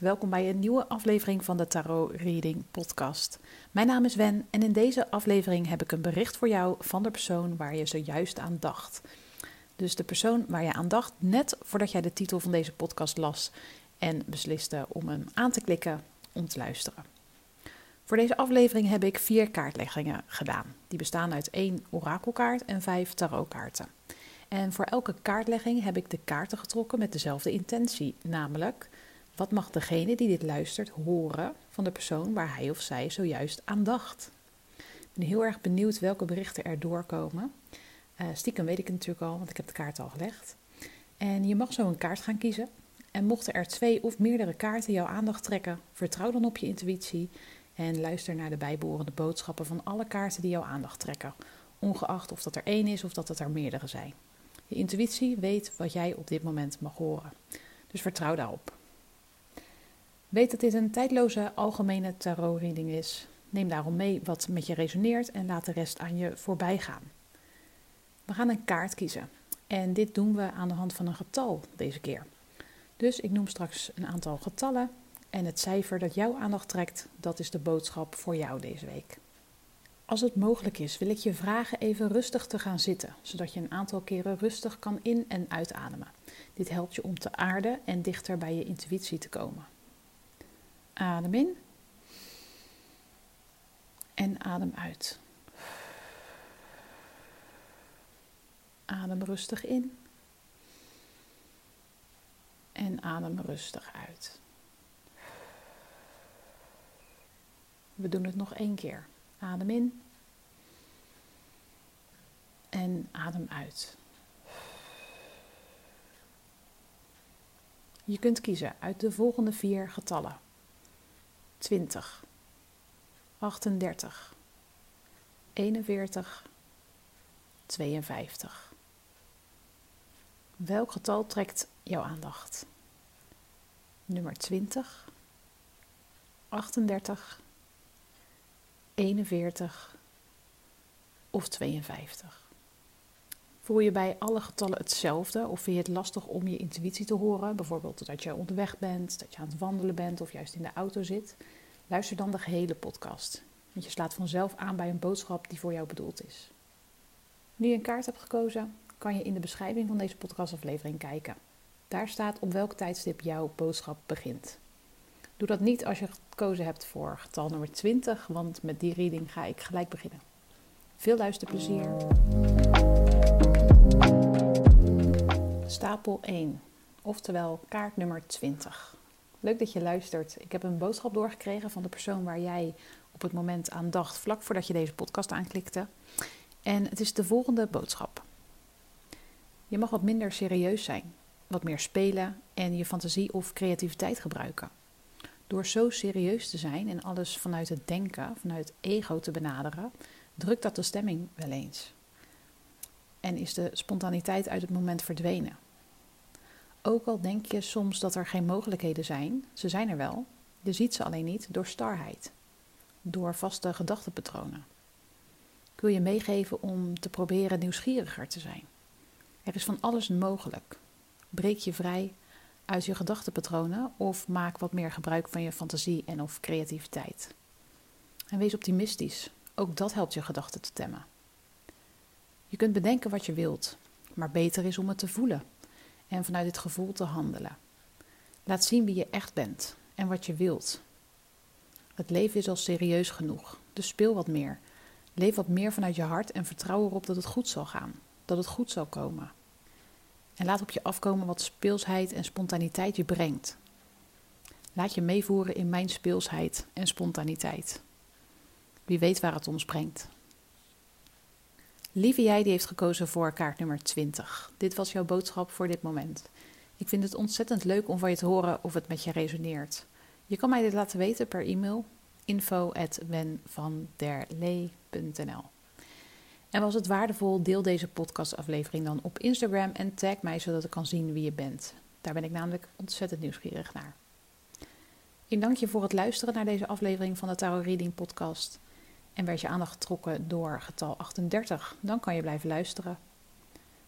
Welkom bij een nieuwe aflevering van de Tarot Reading Podcast. Mijn naam is Wen en in deze aflevering heb ik een bericht voor jou van de persoon waar je zojuist aan dacht. Dus de persoon waar je aan dacht net voordat jij de titel van deze podcast las en besliste om hem aan te klikken om te luisteren. Voor deze aflevering heb ik vier kaartleggingen gedaan. Die bestaan uit één orakelkaart en vijf tarotkaarten. En voor elke kaartlegging heb ik de kaarten getrokken met dezelfde intentie, namelijk wat mag degene die dit luistert horen van de persoon waar hij of zij zojuist aan dacht? Ik ben heel erg benieuwd welke berichten er doorkomen. Uh, stiekem weet ik het natuurlijk al, want ik heb de kaart al gelegd. En je mag zo een kaart gaan kiezen. En mochten er twee of meerdere kaarten jouw aandacht trekken, vertrouw dan op je intuïtie en luister naar de bijbehorende boodschappen van alle kaarten die jouw aandacht trekken, ongeacht of dat er één is of dat het er meerdere zijn. Je intuïtie weet wat jij op dit moment mag horen. Dus vertrouw daarop. Weet dat dit een tijdloze algemene tarot-reading is. Neem daarom mee wat met je resoneert en laat de rest aan je voorbij gaan. We gaan een kaart kiezen. En dit doen we aan de hand van een getal deze keer. Dus ik noem straks een aantal getallen en het cijfer dat jouw aandacht trekt, dat is de boodschap voor jou deze week. Als het mogelijk is, wil ik je vragen even rustig te gaan zitten, zodat je een aantal keren rustig kan in- en uitademen. Dit helpt je om te aarden en dichter bij je intuïtie te komen. Adem in en adem uit. Adem rustig in en adem rustig uit. We doen het nog één keer. Adem in en adem uit. Je kunt kiezen uit de volgende vier getallen: 20, 38, 41, 52. Welk getal trekt jouw aandacht? Nummer 20, 38, 41 of 52. Voel je bij alle getallen hetzelfde of vind je het lastig om je intuïtie te horen? Bijvoorbeeld dat je onderweg bent, dat je aan het wandelen bent of juist in de auto zit. Luister dan de gehele podcast. Want je slaat vanzelf aan bij een boodschap die voor jou bedoeld is. Nu je een kaart hebt gekozen, kan je in de beschrijving van deze podcastaflevering kijken. Daar staat op welk tijdstip jouw boodschap begint. Doe dat niet als je gekozen hebt voor getal nummer 20, want met die reading ga ik gelijk beginnen. Veel luisterplezier. Stapel 1, oftewel kaart nummer 20. Leuk dat je luistert. Ik heb een boodschap doorgekregen van de persoon waar jij op het moment aan dacht, vlak voordat je deze podcast aanklikte. En het is de volgende boodschap. Je mag wat minder serieus zijn, wat meer spelen en je fantasie of creativiteit gebruiken. Door zo serieus te zijn en alles vanuit het denken, vanuit ego te benaderen, drukt dat de stemming wel eens. En is de spontaniteit uit het moment verdwenen. Ook al denk je soms dat er geen mogelijkheden zijn, ze zijn er wel, je ziet ze alleen niet door starheid, door vaste gedachtenpatronen. Ik wil je meegeven om te proberen nieuwsgieriger te zijn. Er is van alles mogelijk. Breek je vrij uit je gedachtenpatronen of maak wat meer gebruik van je fantasie en of creativiteit. En wees optimistisch. Ook dat helpt je gedachten te temmen. Je kunt bedenken wat je wilt, maar beter is om het te voelen en vanuit het gevoel te handelen. Laat zien wie je echt bent en wat je wilt. Het leven is al serieus genoeg, dus speel wat meer. Leef wat meer vanuit je hart en vertrouw erop dat het goed zal gaan, dat het goed zal komen. En laat op je afkomen wat speelsheid en spontaniteit je brengt. Laat je meevoeren in mijn speelsheid en spontaniteit. Wie weet waar het ons brengt. Lieve jij die heeft gekozen voor kaart nummer 20. Dit was jouw boodschap voor dit moment. Ik vind het ontzettend leuk om van je te horen of het met je resoneert. Je kan mij dit laten weten per e-mail info@wenvanderlee www.vanderlee.nl. En was het waardevol, deel deze podcastaflevering dan op Instagram en tag mij zodat ik kan zien wie je bent. Daar ben ik namelijk ontzettend nieuwsgierig naar. Ik dank je voor het luisteren naar deze aflevering van de Tarot Reading Podcast. En werd je aandacht getrokken door getal 38, dan kan je blijven luisteren.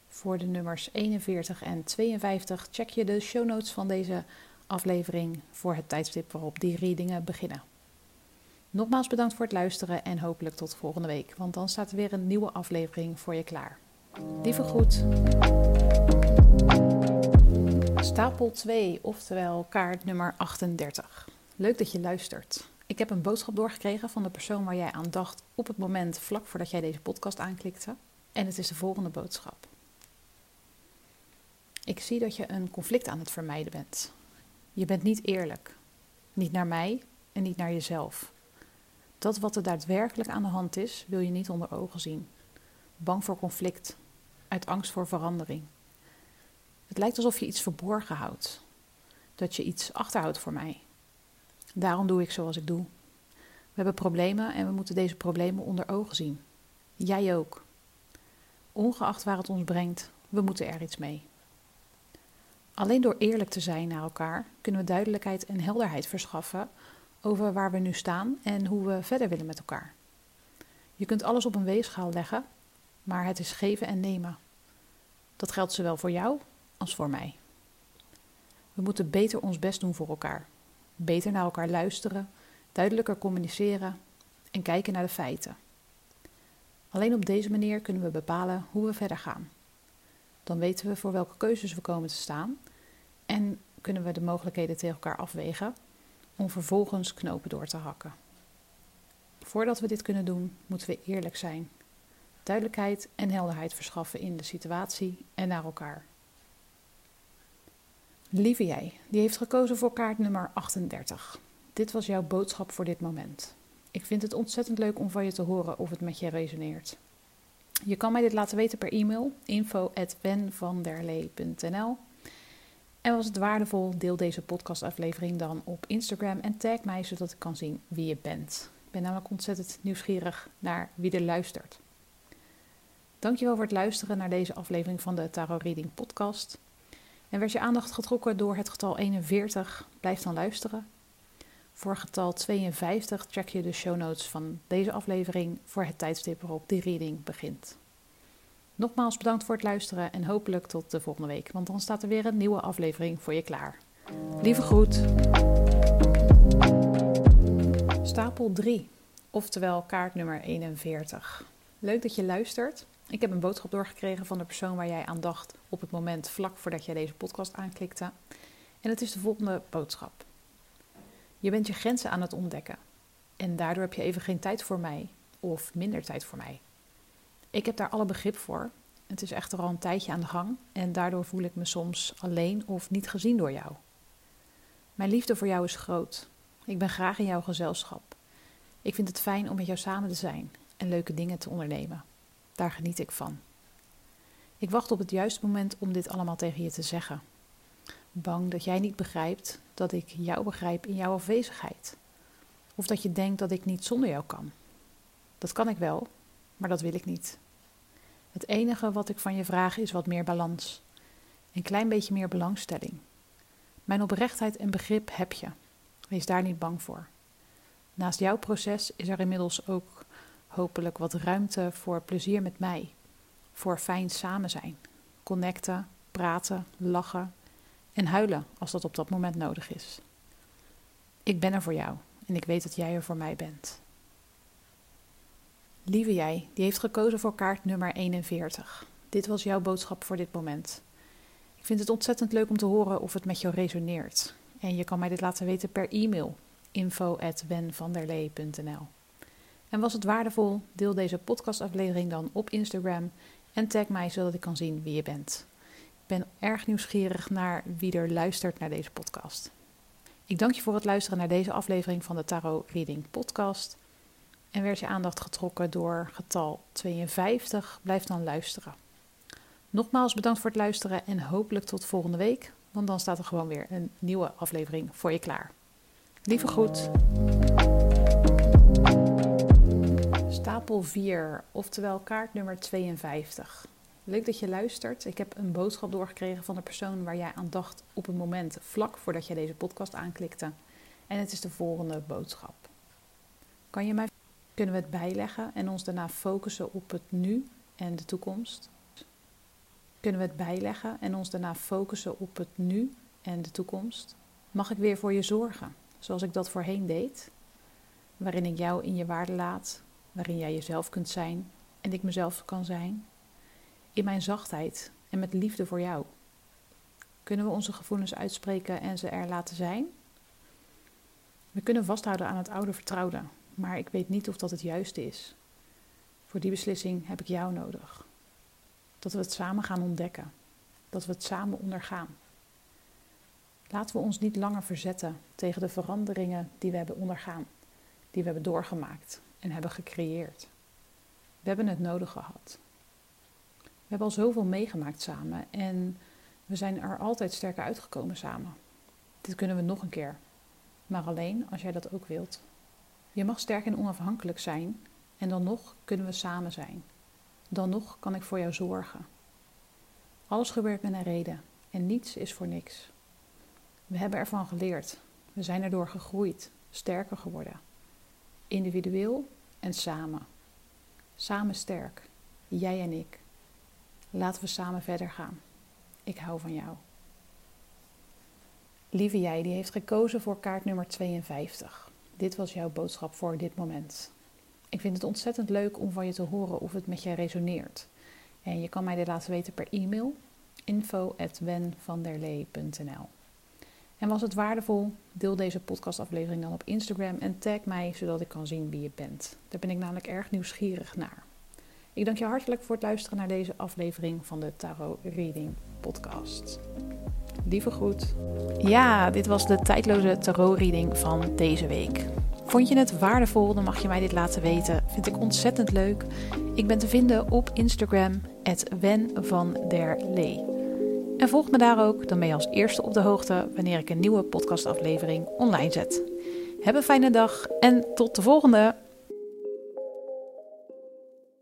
Voor de nummers 41 en 52 check je de show notes van deze aflevering voor het tijdstip waarop die readingen beginnen. Nogmaals bedankt voor het luisteren en hopelijk tot volgende week, want dan staat er weer een nieuwe aflevering voor je klaar. Lieve groet. Stapel 2, oftewel kaart nummer 38. Leuk dat je luistert. Ik heb een boodschap doorgekregen van de persoon waar jij aan dacht op het moment vlak voordat jij deze podcast aanklikte. En het is de volgende boodschap. Ik zie dat je een conflict aan het vermijden bent. Je bent niet eerlijk. Niet naar mij en niet naar jezelf. Dat wat er daadwerkelijk aan de hand is, wil je niet onder ogen zien. Bang voor conflict, uit angst voor verandering. Het lijkt alsof je iets verborgen houdt, dat je iets achterhoudt voor mij. Daarom doe ik zoals ik doe. We hebben problemen en we moeten deze problemen onder ogen zien. Jij ook. Ongeacht waar het ons brengt, we moeten er iets mee. Alleen door eerlijk te zijn naar elkaar kunnen we duidelijkheid en helderheid verschaffen over waar we nu staan en hoe we verder willen met elkaar. Je kunt alles op een weegschaal leggen, maar het is geven en nemen. Dat geldt zowel voor jou als voor mij. We moeten beter ons best doen voor elkaar, beter naar elkaar luisteren, duidelijker communiceren en kijken naar de feiten. Alleen op deze manier kunnen we bepalen hoe we verder gaan. Dan weten we voor welke keuzes we komen te staan en kunnen we de mogelijkheden tegen elkaar afwegen om vervolgens knopen door te hakken. Voordat we dit kunnen doen, moeten we eerlijk zijn, duidelijkheid en helderheid verschaffen in de situatie en naar elkaar. Lieve jij, die heeft gekozen voor kaart nummer 38. Dit was jouw boodschap voor dit moment. Ik vind het ontzettend leuk om van je te horen of het met je resoneert. Je kan mij dit laten weten per e-mail info@wenvanderlee.nl en was het waardevol, deel deze podcastaflevering dan op Instagram en tag mij zodat ik kan zien wie je bent. Ik ben namelijk ontzettend nieuwsgierig naar wie er luistert. Dankjewel voor het luisteren naar deze aflevering van de Tarot Reading podcast. En werd je aandacht getrokken door het getal 41, blijf dan luisteren. Voor getal 52 check je de show notes van deze aflevering voor het tijdstip waarop die reading begint. Nogmaals bedankt voor het luisteren en hopelijk tot de volgende week, want dan staat er weer een nieuwe aflevering voor je klaar. Lieve groet. Stapel 3, oftewel kaart nummer 41. Leuk dat je luistert. Ik heb een boodschap doorgekregen van de persoon waar jij aan dacht op het moment vlak voordat jij deze podcast aanklikte. En het is de volgende boodschap. Je bent je grenzen aan het ontdekken. En daardoor heb je even geen tijd voor mij of minder tijd voor mij. Ik heb daar alle begrip voor. Het is echter al een tijdje aan de gang en daardoor voel ik me soms alleen of niet gezien door jou. Mijn liefde voor jou is groot. Ik ben graag in jouw gezelschap. Ik vind het fijn om met jou samen te zijn en leuke dingen te ondernemen. Daar geniet ik van. Ik wacht op het juiste moment om dit allemaal tegen je te zeggen. Bang dat jij niet begrijpt dat ik jou begrijp in jouw afwezigheid. Of dat je denkt dat ik niet zonder jou kan. Dat kan ik wel, maar dat wil ik niet. Het enige wat ik van je vraag is wat meer balans. Een klein beetje meer belangstelling. Mijn oprechtheid en begrip heb je. Wees daar niet bang voor. Naast jouw proces is er inmiddels ook hopelijk wat ruimte voor plezier met mij. Voor fijn samen zijn. Connecten, praten, lachen en huilen als dat op dat moment nodig is. Ik ben er voor jou en ik weet dat jij er voor mij bent. Lieve jij, die heeft gekozen voor kaart nummer 41. Dit was jouw boodschap voor dit moment. Ik vind het ontzettend leuk om te horen of het met jou resoneert. En je kan mij dit laten weten per e-mail info@wenvanderlee.nl. En was het waardevol? Deel deze podcastaflevering dan op Instagram en tag mij zodat ik kan zien wie je bent. Ik ben erg nieuwsgierig naar wie er luistert naar deze podcast. Ik dank je voor het luisteren naar deze aflevering van de Tarot Reading Podcast. En werd je aandacht getrokken door getal 52, blijf dan luisteren. Nogmaals bedankt voor het luisteren en hopelijk tot volgende week, want dan staat er gewoon weer een nieuwe aflevering voor je klaar. Lieve groet. Stapel 4, oftewel kaart nummer 52. Leuk dat je luistert. Ik heb een boodschap doorgekregen van de persoon waar jij aan dacht op het moment vlak voordat je deze podcast aanklikte. En het is de volgende boodschap. Kan je mij kunnen we het bijleggen en ons daarna focussen op het nu en de toekomst? Kunnen we het bijleggen en ons daarna focussen op het nu en de toekomst? Mag ik weer voor je zorgen, zoals ik dat voorheen deed? Waarin ik jou in je waarde laat, waarin jij jezelf kunt zijn en ik mezelf kan zijn. In mijn zachtheid en met liefde voor jou. Kunnen we onze gevoelens uitspreken en ze er laten zijn? We kunnen vasthouden aan het oude vertrouwde, maar ik weet niet of dat het juiste is. Voor die beslissing heb ik jou nodig. Dat we het samen gaan ontdekken. Dat we het samen ondergaan. Laten we ons niet langer verzetten tegen de veranderingen die we hebben ondergaan, die we hebben doorgemaakt en hebben gecreëerd. We hebben het nodig gehad. We hebben al zoveel meegemaakt samen en we zijn er altijd sterker uitgekomen samen. Dit kunnen we nog een keer, maar alleen als jij dat ook wilt. Je mag sterk en onafhankelijk zijn en dan nog kunnen we samen zijn. Dan nog kan ik voor jou zorgen. Alles gebeurt met een reden en niets is voor niks. We hebben ervan geleerd. We zijn erdoor gegroeid, sterker geworden. Individueel en samen. Samen sterk, jij en ik. Laten we samen verder gaan. Ik hou van jou. Lieve jij, die heeft gekozen voor kaart nummer 52. Dit was jouw boodschap voor dit moment. Ik vind het ontzettend leuk om van je te horen of het met je resoneert. En je kan mij dit laten weten per e-mail info@wenvanderlee.nl. En was het waardevol? Deel deze podcastaflevering dan op Instagram en tag mij zodat ik kan zien wie je bent. Daar ben ik namelijk erg nieuwsgierig naar. Ik dank je hartelijk voor het luisteren naar deze aflevering van de Tarot Reading Podcast. Lieve groet. Ja, dit was de tijdloze tarot reading van deze week. Vond je het waardevol, dan mag je mij dit laten weten. Vind ik ontzettend leuk. Ik ben te vinden op Instagram, Wen van der Lee. En volg me daar ook, dan ben je als eerste op de hoogte wanneer ik een nieuwe podcastaflevering online zet. Heb een fijne dag en tot de volgende!